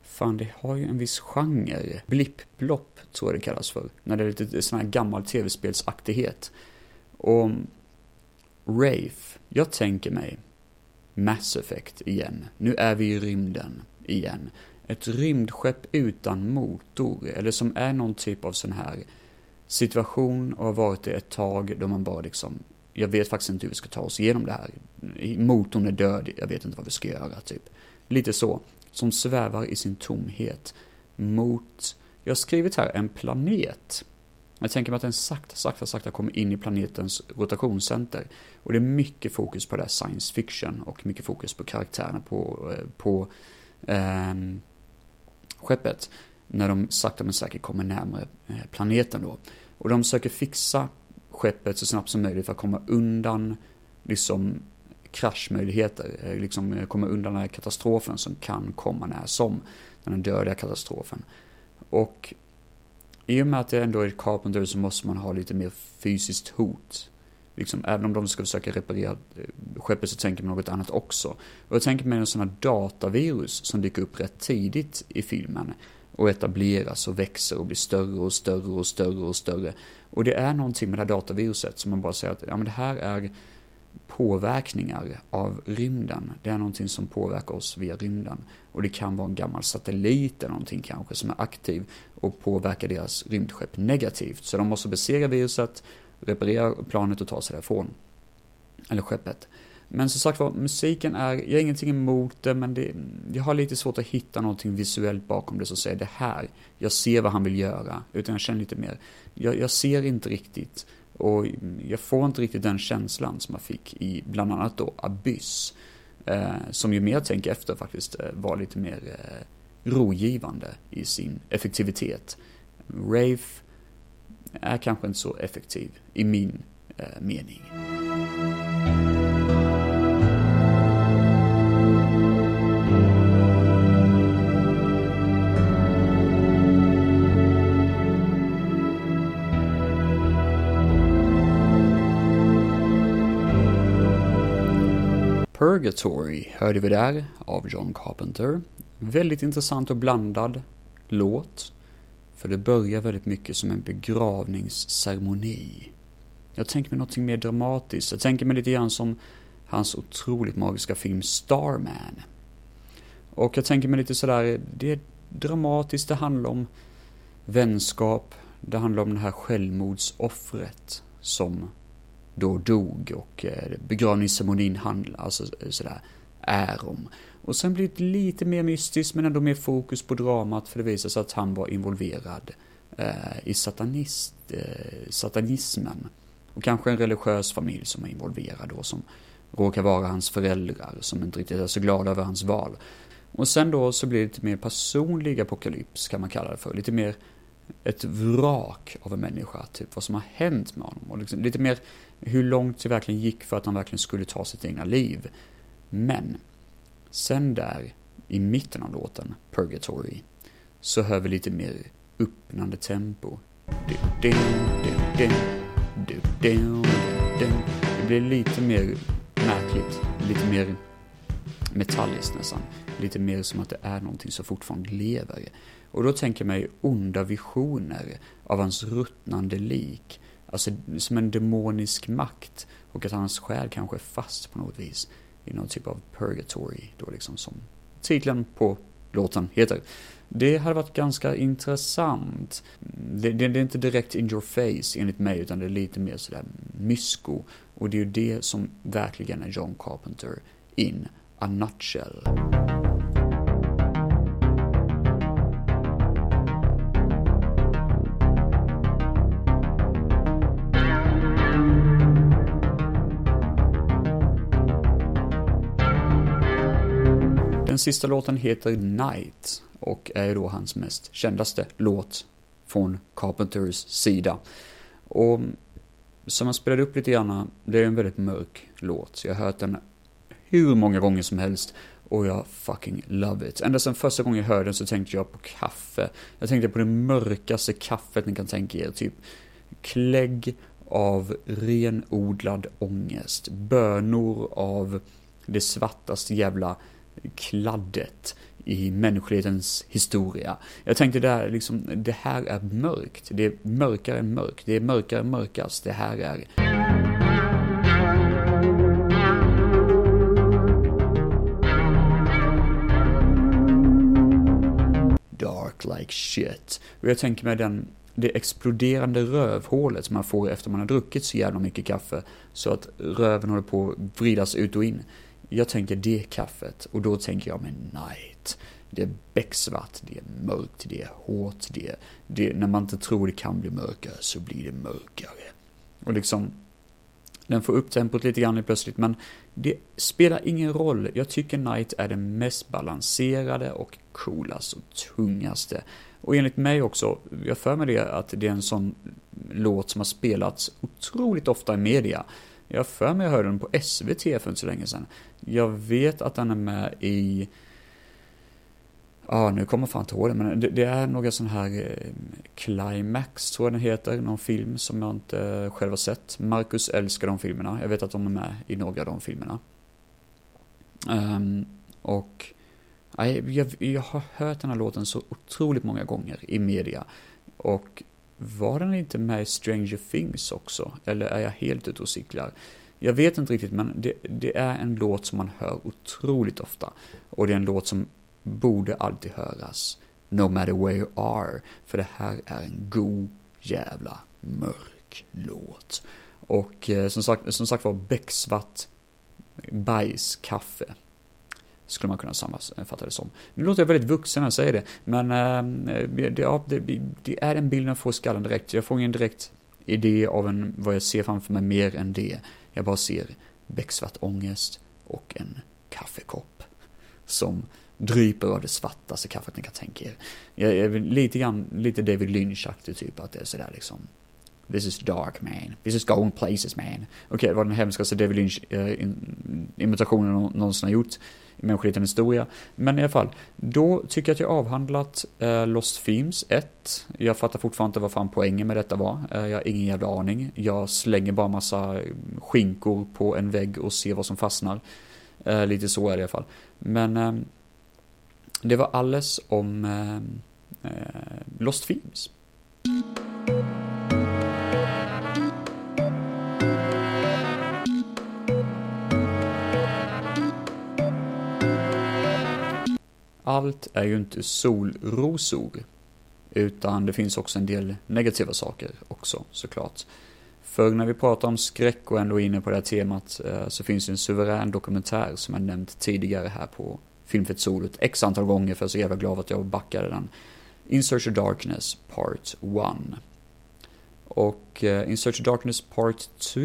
fan det har ju en viss genre. Blipp-blopp tror jag det kallas för. När det är lite sån här gammal tv-spelsaktighet. Och mm, Wraith, jag tänker mig Mass Effect igen. Nu är vi i rymden igen. Ett rymdskepp utan motor, eller som är någon typ av sån här situation och har varit det ett tag då man bara liksom, jag vet faktiskt inte hur vi ska ta oss igenom det här. Motorn är död, jag vet inte vad vi ska göra, typ. Lite så som svävar i sin tomhet mot, jag har skrivit här, en planet. Jag tänker mig att den sakta, sakta, sakta kommer in i planetens rotationscenter. Och det är mycket fokus på det här science fiction och mycket fokus på karaktärerna på, eh, på eh, skeppet. När de sakta men säkert kommer närmare eh, planeten då. Och de söker fixa skeppet så snabbt som möjligt för att komma undan liksom kraschmöjligheter, eh, liksom eh, komma undan den här katastrofen som kan komma när som, den dödliga katastrofen. Och i och med att det ändå är ett Carpenter så måste man ha lite mer fysiskt hot. Liksom, även om de ska försöka reparera eh, skeppet så tänker man något annat också. Och jag tänker mig en sån här datavirus som dyker upp rätt tidigt i filmen och etableras och växer och blir större och större och större och större. Och det är någonting med det här dataviruset som man bara säger att ja, men det här är påverkningar av rymden. Det är någonting som påverkar oss via rymden. Och det kan vara en gammal satellit eller någonting kanske som är aktiv och påverkar deras rymdskepp negativt. Så de måste besegra viruset, reparera planet och ta sig därifrån. Eller skeppet. Men som sagt var, musiken är, jag har ingenting emot det, men det, jag har lite svårt att hitta någonting visuellt bakom det som säger det här, jag ser vad han vill göra, utan jag känner lite mer, jag, jag ser inte riktigt och jag får inte riktigt den känslan som jag fick i bland annat då Abyss. Eh, som ju mer jag tänker efter faktiskt eh, var lite mer eh, rogivande i sin effektivitet. Rave är kanske inte så effektiv i min eh, mening. Purgatory hörde vi där av John Carpenter. Väldigt intressant och blandad låt. För det börjar väldigt mycket som en begravningsceremoni. Jag tänker mig någonting mer dramatiskt. Jag tänker mig lite grann som hans otroligt magiska film Starman. Och jag tänker mig lite sådär, det är dramatiskt, det handlar om vänskap, det handlar om det här självmordsoffret som då dog och eh, begravningsceremonin handlar, alltså eh, sådär, är om. Och sen blir det lite mer mystiskt men ändå mer fokus på dramat för det visar sig att han var involverad eh, i satanist, eh, satanismen. Och kanske en religiös familj som är involverad då som råkar vara hans föräldrar som inte riktigt är så glada över hans val. Och sen då så blir det lite mer personlig apokalyps kan man kalla det för. Lite mer ett vrak av en människa, typ vad som har hänt med honom. Och liksom, lite mer hur långt det verkligen gick för att han verkligen skulle ta sitt egna liv. Men, sen där, i mitten av låten, Purgatory, så hör vi lite mer öppnande tempo. Det blir lite mer märkligt, lite mer metalliskt nästan. Lite mer som att det är någonting som fortfarande lever. Och då tänker jag mig onda visioner av hans ruttnande lik. Alltså som en demonisk makt. Och att hans själ kanske är fast på något vis. I någon typ av purgatory. Då liksom som titeln på låten heter. Det hade varit ganska intressant. Det, det, det, är inte direkt in your face enligt mig, utan det är lite mer sådär mysko. Och det är ju det som verkligen är John Carpenter in a nutshell. Sista låten heter Night och är då hans mest kändaste låt från Carpenters sida. Och mm, som jag spelade upp lite grann, det är en väldigt mörk låt. Jag har hört den hur många gånger som helst och jag fucking love it. Ända sedan första gången jag hörde den så tänkte jag på kaffe. Jag tänkte på det mörkaste kaffet ni kan tänka er, typ klägg av renodlad ångest, bönor av det svartaste jävla kladdet i mänsklighetens historia. Jag tänkte där liksom, det här är mörkt. Det är mörkare än mörkt. Det är mörkare än mörkast. Det här är... Dark like shit. Och jag tänker mig den, det exploderande rövhålet som man får efter man har druckit så jävla mycket kaffe. Så att röven håller på att vridas ut och in. Jag tänker det kaffet och då tänker jag med night. Det är becksvart, det är mörkt, det är hårt, det är, det, när man inte tror det kan bli mörkare så blir det mörkare. Och liksom, den får upp tempot lite grann plötsligt, men det spelar ingen roll. Jag tycker Night är den mest balanserade och coolaste och tungaste. Och enligt mig också, jag för mig det att det är en sån låt som har spelats otroligt ofta i media. Jag för mig jag hörde den på SVT för inte så länge sedan. Jag vet att den är med i Ja, ah, nu kommer jag fan inte ihåg det, men det, det är några sån här eh, Climax, tror jag den heter, någon film som jag inte själv har sett. Marcus älskar de filmerna, jag vet att de är med i några av de filmerna. Um, och jag, jag, jag har hört den här låten så otroligt många gånger i media. Och var den inte med i Stranger Things också? Eller är jag helt ute och cyklar? Jag vet inte riktigt, men det, det, är en låt som man hör otroligt ofta. Och det är en låt som borde alltid höras. No matter where you are. För det här är en god jävla mörk låt. Och eh, som sagt, som sagt var becksvart bajskaffe. Skulle man kunna sammanfatta eh, det som. Nu låter jag väldigt vuxen när jag säger det, men äh, det, ja, det, det, är en bild jag får i skallen direkt. Jag får ingen direkt idé av en, vad jag ser framför mig mer än det. Jag bara ser becksvart ångest och en kaffekopp som dryper av det svartaste kaffet ni kan tänka er. Jag är lite grann, lite David Lynch-aktig typ, att det är sådär liksom This is dark man. This is going places man. Okej, okay, det var den hemskaste David Lynch-imitationen eh, någonsin har gjort Mänskligheten historia. Men i alla fall, då tycker jag att jag avhandlat eh, Lost Themes 1. Jag fattar fortfarande inte vad fan poängen med detta var. Eh, jag har ingen jävla aning. Jag slänger bara massa skinkor på en vägg och ser vad som fastnar. Eh, lite så är det i alla fall. Men ehm, det var alles om ehm, eh, Lost Themes. Allt är ju inte solrosor. Utan det finns också en del negativa saker också såklart. För när vi pratar om skräck och ändå är inne på det här temat eh, så finns det en suverän dokumentär som jag nämnt tidigare här på Filmfett Solet x antal gånger för jag är så jävla glad att jag backade den. In Search of Darkness Part 1. Och eh, In Search of Darkness Part 2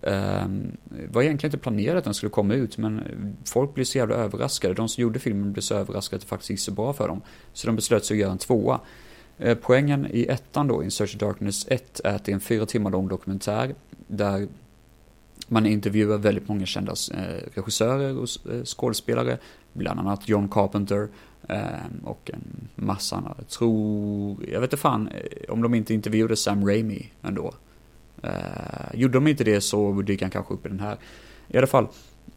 det var egentligen inte planerat att den skulle komma ut, men folk blev så jävla överraskade. De som gjorde filmen blev så överraskade att det faktiskt gick så bra för dem. Så de beslöt sig att göra en tvåa. Ehm, poängen i ettan då, In Search of Darkness 1, är att det är en fyra timmar lång dokumentär där man intervjuar väldigt många kända eh, regissörer och eh, skådespelare, bland annat John Carpenter ehm, och en massa andra. Jag tror, jag vet inte fan eh, om de inte intervjuade Sam Raimi ändå. Eh, gjorde de inte det så dyker han kanske upp i den här. I alla fall,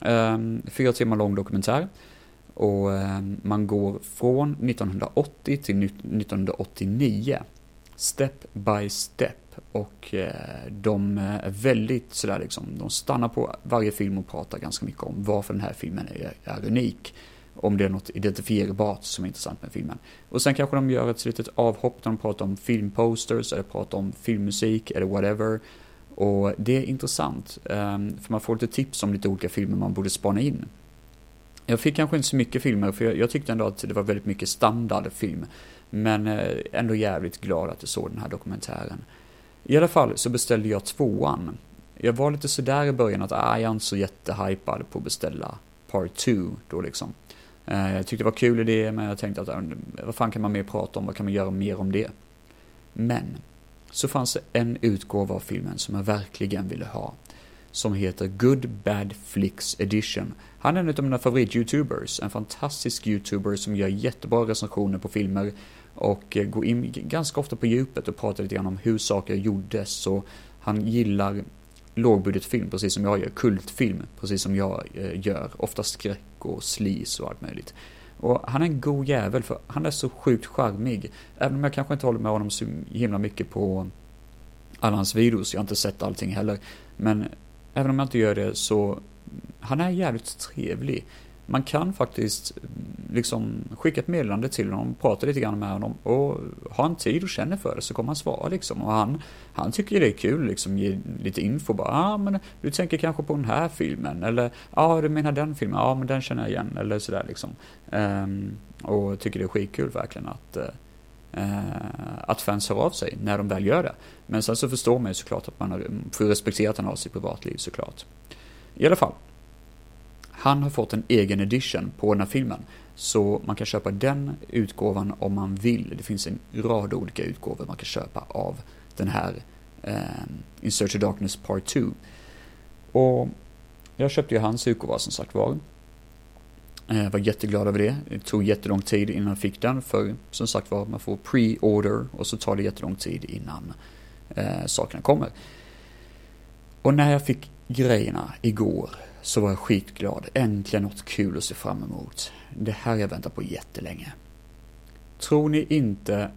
eh, fyra timmar lång dokumentär. Och eh, man går från 1980 till 1989. Step by step. Och eh, de är väldigt sådär liksom, de stannar på varje film och pratar ganska mycket om varför den här filmen är, är unik om det är något identifierbart som är intressant med filmen. Och sen kanske de gör ett litet avhopp där de pratar om filmposters, eller pratar om filmmusik, eller whatever. Och det är intressant, ehm, för man får lite tips om lite olika filmer man borde spana in. Jag fick kanske inte så mycket filmer, för jag, tyckte ändå att det var väldigt mycket standardfilm. Men eh, ändå jävligt glad att jag såg den här dokumentären. I alla fall så beställde jag tvåan. Jag var lite sådär i början att ah, jag är inte så jättehypad på att beställa Part 2 då liksom. Eh, jag tyckte det var kul idé, men jag tänkte att eh, vad fan kan man mer prata om, vad kan man göra mer om det? Men, så fanns det en utgåva av filmen som jag verkligen ville ha. Som heter Good Bad Flicks Edition. Han är en av mina favorit-youtubers, en fantastisk youtuber som gör jättebra recensioner på filmer och eh, går in ganska ofta på djupet och pratar lite grann om hur saker gjordes och han gillar lågbudgetfilm, precis som jag gör, kultfilm, precis som jag eh, gör, ofta skräck och slis och allt möjligt. Och han är en god jävel för han är så sjukt charmig. Även om jag kanske inte håller med honom så himla mycket på alla hans videos, jag har inte sett allting heller. Men även om jag inte gör det så, han är jävligt trevlig man kan faktiskt liksom skicka ett meddelande till honom, prata lite grann med honom och ha en tid och känner för det så kommer han svara liksom. Och han, han tycker det är kul liksom, ge lite info bara, ja ah, men du tänker kanske på den här filmen eller ja ah, du menar den filmen, ja ah, men den känner jag igen eller sådär liksom. Um, och tycker det är skitkul verkligen att uh, att fans hör av sig när de väl gör det. Men sen så förstår man ju såklart att man har, får respektera att han har sitt privatliv såklart. I alla fall, han har fått en egen edition på den här filmen. Så man kan köpa den utgåvan om man vill. Det finns en rad olika utgåvor man kan köpa av den här eh, In Search of Darkness Part 2. Och jag köpte ju hans utgåva som sagt var. Jag var jätteglad över det. Det tog jättelång tid innan jag fick den för som sagt var man får pre-order och så tar det jättelång tid innan eh, sakerna kommer. Och när jag fick grejerna igår så var jag skitglad. Äntligen något kul att se fram emot. Det här har jag väntat på jättelänge. Tror ni inte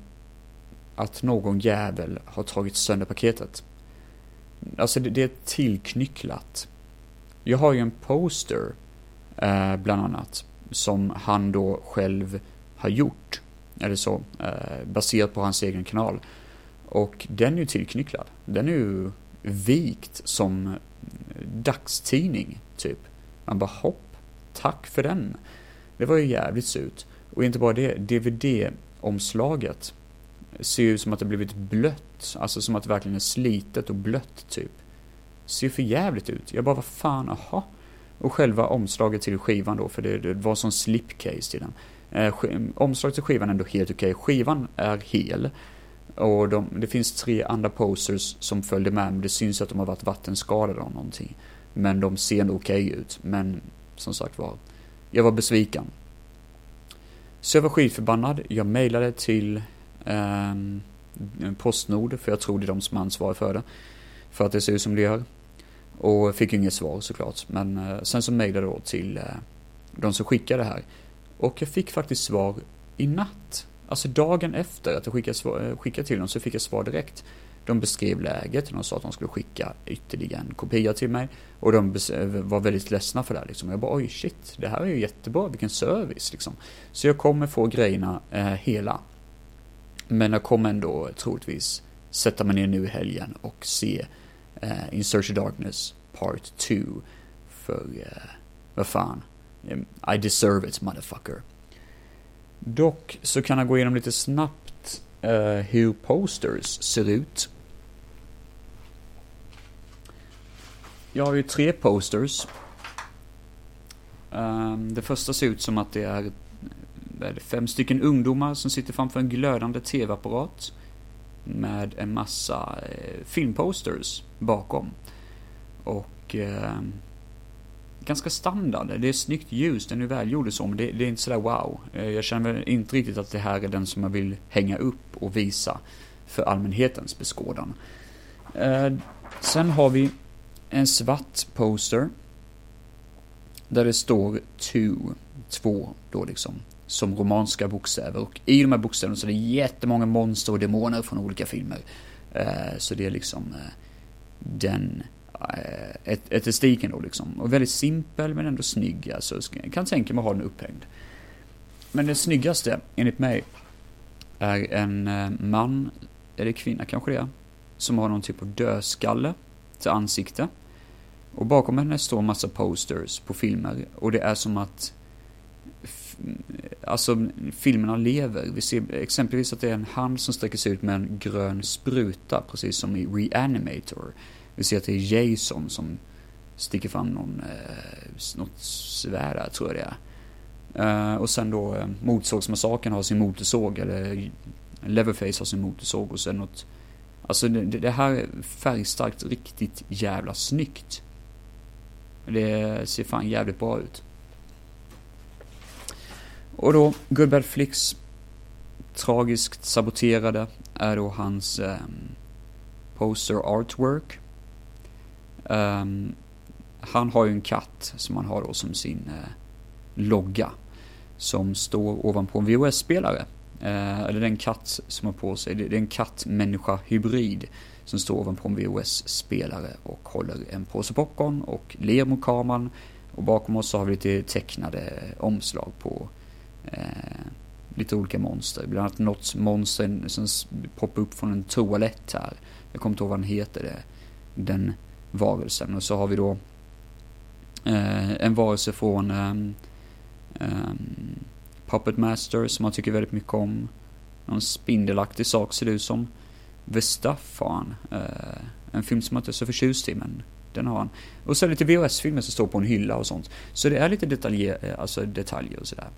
att någon jävel har tagit sönder paketet? Alltså det, det är tillknycklat. Jag har ju en poster, eh, bland annat, som han då själv har gjort. Eller så, eh, baserat på hans egen kanal. Och den är ju tillknycklad. Den är ju vikt som dagstidning, typ. Man bara hopp, tack för den. Det var ju jävligt surt. Och inte bara det, DVD-omslaget ser ju ut som att det blivit blött, alltså som att det verkligen är slitet och blött, typ. Ser för jävligt ut. Jag bara, vad fan, aha. Och själva omslaget till skivan då, för det, det var som slipcase till den. Eh, omslaget till skivan är ändå helt okej. Okay. Skivan är hel. Och de, det finns tre andra posters som följde med, men det syns att de har varit vattenskadade av någonting. Men de ser ändå okej okay ut. Men som sagt var, jag var besviken. Så jag var skitförbannad. Jag mejlade till eh, Postnord, för jag tror det är de som ansvarar för det. För att det ser ut som det gör. Och fick inget svar såklart. Men eh, sen så mejlade jag då till eh, de som skickade det här. Och jag fick faktiskt svar i natt. Alltså dagen efter att jag skickade, svar, eh, skickade till dem så fick jag svar direkt. De beskrev läget, de sa att de skulle skicka ytterligare en kopia till mig. Och de var väldigt ledsna för det här liksom. Jag bara oj shit, det här är ju jättebra, vilken service liksom. Så jag kommer få grejerna eh, hela. Men jag kommer ändå troligtvis sätta mig ner nu i helgen och se eh, In Search of Darkness Part 2. För, eh, vad fan. I deserve it motherfucker. Dock så kan jag gå igenom lite snabbt uh, hur posters ser ut. Jag har ju tre posters. Um, det första ser ut som att det är, är det fem stycken ungdomar som sitter framför en glödande tv-apparat med en massa eh, filmposters bakom. Och eh, ganska standard. Det är snyggt ljus, den är välgjord och så, men det, det, är inte sådär wow. Eh, jag känner inte riktigt att det här är den som jag vill hänga upp och visa för allmänhetens beskådan. Eh, sen har vi en svart poster. Där det står two, två då liksom, som romanska bokstäver. Och i de här bokstäverna så är det jättemånga monster och demoner från olika filmer. Eh, så det är liksom eh, den eh, estetiken då liksom. Och väldigt simpel men ändå snygg. Alltså, jag kan tänka mig att ha den upphängd. Men det snyggaste, enligt mig, är en eh, man, eller kvinna kanske det är, som har någon typ av dödskalle till ansikte. Och bakom henne står massa posters på filmer och det är som att alltså filmerna lever. Vi ser exempelvis att det är en hand som sträcker sig ut med en grön spruta, precis som i Reanimator. Vi ser att det är Jason som sticker fram någon, eh, något svärd tror jag det är. Uh, och sen då uh, Motorsågsmassakern har sin motorsåg, eller Leverface har sin motorsåg och sen något Alltså det, det här är färgstarkt riktigt jävla snyggt. Det ser fan jävligt bra ut. Och då, Goodbad Flicks tragiskt saboterade är då hans um, poster artwork. Um, han har ju en katt som han har då som sin uh, logga. Som står ovanpå en VHS-spelare. Uh, eh, eller den katt som har på sig, det, det är en katt-människa-hybrid som står ovanpå en VHS-spelare och håller en påse popcorn och ler mot kameran. Och bakom oss så har vi lite tecknade omslag på eh, lite olika monster. Bland annat något monster som poppar upp från en toalett här. Jag kommer inte ihåg vad den heter, det, den varelsen. Och så har vi då eh, en varelse från eh, um, Puppet Master som man tycker väldigt mycket om. Någon spindelaktig sak ser det ut som. The Stuff har han. Uh, eh, en film som jag inte är så förtjust i, men den har han. Och så är det lite VHS-filmer som står på en hylla och sånt. Så det är lite detaljer, eh, alltså detaljer och sådär.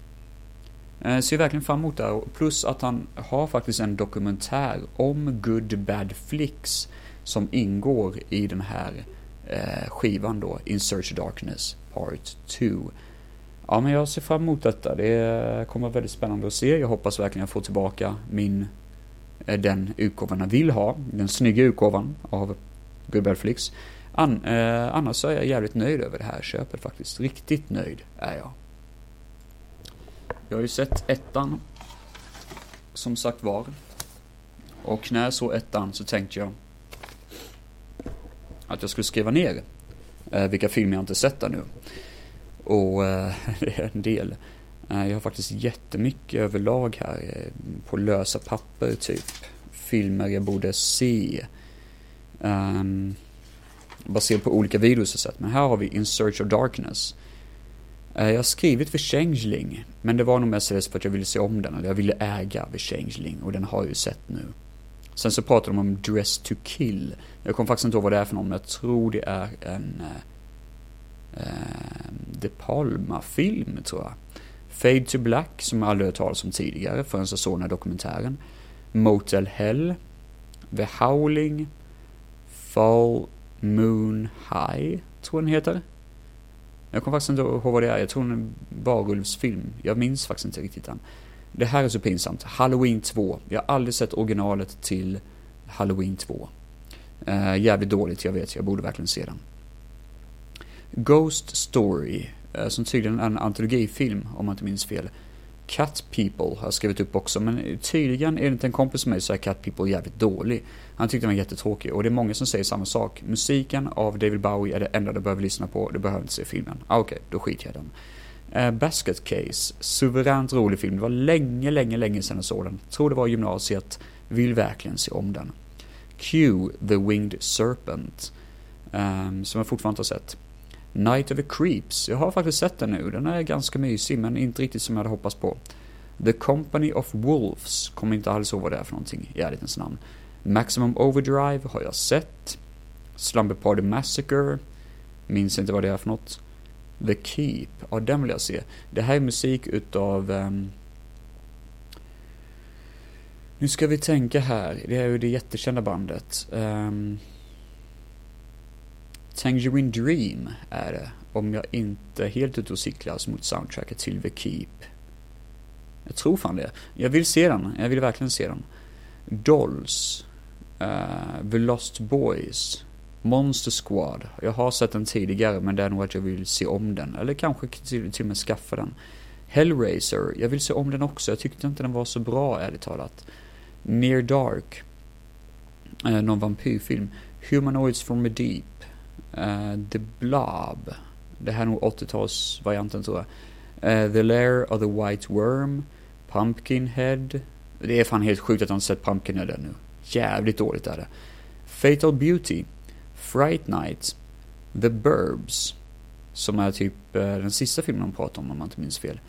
Uh, ser verkligen fram emot det här. Plus att han har faktiskt en dokumentär om Good Bad Flicks som ingår i den här uh, skivan då, In Search of Darkness Part 2. Ja, men jag ser fram emot detta. Det kommer vara väldigt spännande att se. Jag hoppas verkligen jag får tillbaka min eh, den utgåvan jag vill ha, den snygga utgåvan av Gubbelflix. An, eh, annars är jag jävligt nöjd över det här köpet faktiskt. Riktigt nöjd är jag. Jag har ju sett ettan, som sagt var. Och när jag såg ettan så tänkte jag att jag skulle skriva ner eh, vilka filmer jag inte sett där nu. Och eh, det är en del. Eh, jag har faktiskt jättemycket överlag här eh, på lösa papper typ. Filmer jag borde se. Um, baserat på olika videos jag sett. Men här har vi In Search of Darkness. Eh, jag har skrivit för Changeling. Men det var nog mest för att jag ville se om den. Eller jag ville äga för Changeling. Och den har jag ju sett nu. Sen så pratar de om Dress to Kill. Jag kommer faktiskt inte ihåg vad det är för någon. Men jag tror det är en... Eh, Uh, De Palma-film tror jag. Fade to Black, som jag aldrig hört talas om tidigare förrän jag såg den här dokumentären. Motel Hell. The Howling. Fall Moon High, tror jag den heter. Jag kommer faktiskt inte ihåg vad det är. Jag tror den är en varulvsfilm. Jag minns faktiskt inte riktigt den. Det här är så pinsamt. Halloween 2. Jag har aldrig sett originalet till Halloween 2. Uh, eh, jävligt dåligt, jag vet. Jag borde verkligen se den. Ghost Story. Eh, som tydligen är en antologifilm, om man inte minns fel. Cat People har jag skrivit upp också, men tydligen enligt en kompis med mig så är Cat People jävligt dålig. Han tyckte den var jättetråkig och det är många som säger samma sak. Musiken av David Bowie är det enda du behöver lyssna på, du behöver inte se filmen. Ah, Okej, okay, då skiter jag i den. Uh, Basket Case, suveränt rolig film. Det var länge, länge, länge sedan jag såg den. Tror det var gymnasiet, vill verkligen se om den. Q, The Winged Serpent, um, som jag fortfarande inte har sett. Night of the Creeps. Jag har faktiskt sett den nu. Den är ganska mysig, men inte riktigt som jag hade hoppats på. The Company of Wolves. Kommer inte alls ihåg vad det är för någonting i ärlighetens namn. Maximum Overdrive har jag sett. Slumber Party Massacre. Minns inte vad det är för något. The Keep. Ja, den vill jag se. Det här är musik utav... Um... Nu ska vi tänka här. Det är ju det jättekända bandet. Um... Tangerine Dream är det, om jag inte är helt ute och cyklar mot soundtracket till The Keep. Jag tror fan det. Jag vill se den, jag vill verkligen se den. Dolls, uh, The Lost Boys, Monster Squad. Jag har sett den tidigare men det är nog att jag vill se om den. Eller kanske till, till och med skaffa den. Hellraiser, jag vill se om den också. Jag tyckte inte den var så bra ärligt talat. Near Dark. Eh, någon vampyrfilm. Humanoids from the Deep. Uh, The Blob. Det här är nog 80-talsvarianten tror jag. Uh, the Lair of the White Worm. Pumpkinhead. Det är fan helt sjukt att jag inte sett Pumpkinhead ännu. Jävligt dåligt är det. Fatal Beauty. Fright Night. The Burbs. Som är typ uh, den sista filmen de pratar om om man inte minns fel.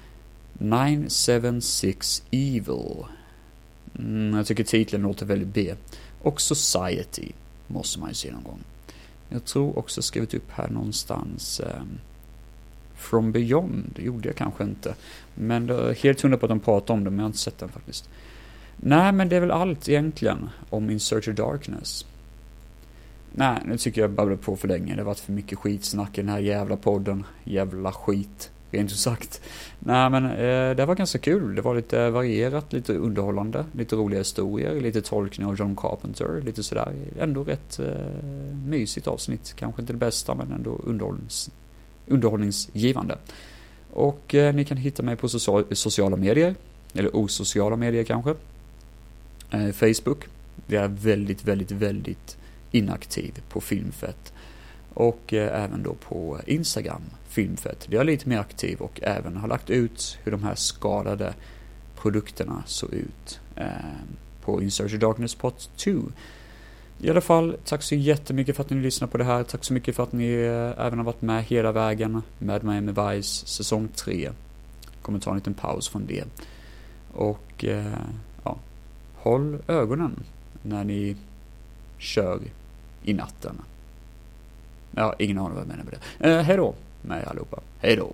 976 Evil. Mm, jag tycker titeln låter väldigt B. Och Society måste man ju se någon gång. Jag tror också skrivit upp här någonstans eh, From Beyond, det gjorde jag kanske inte. Men det är helt hundra på att de pratar om det, men jag har inte sett den faktiskt. Nej, men det är väl allt egentligen om In Search of Darkness. Nej, nu tycker jag babblar på för länge. Det har varit för mycket skitsnack i den här jävla podden. Jävla skit, rent ut sagt. Nej, men eh, det var ganska kul. Det var lite varierat, lite underhållande, lite roliga historier, lite tolkning av John Carpenter, lite sådär. Ändå rätt eh, mysigt avsnitt. Kanske inte det bästa, men ändå underhållnings, underhållningsgivande. Och eh, ni kan hitta mig på social, sociala medier, eller osociala medier kanske. Eh, Facebook. jag är väldigt, väldigt, väldigt inaktiv på Filmfett. Och eh, även då på Instagram, Filmfett. Jag är lite mer aktiv och även har lagt ut hur de här skadade produkterna såg ut eh, på of Darkness Pot 2. I alla fall, tack så jättemycket för att ni lyssnar på det här. Tack så mycket för att ni eh, även har varit med hela vägen med Miami Vice säsong 3. Kommer ta en liten paus från det. Och eh, ja, håll ögonen när ni kör i natten. Ja, ingen aning vad jag menar med det. Eh, hej då med er allihopa. Hej då.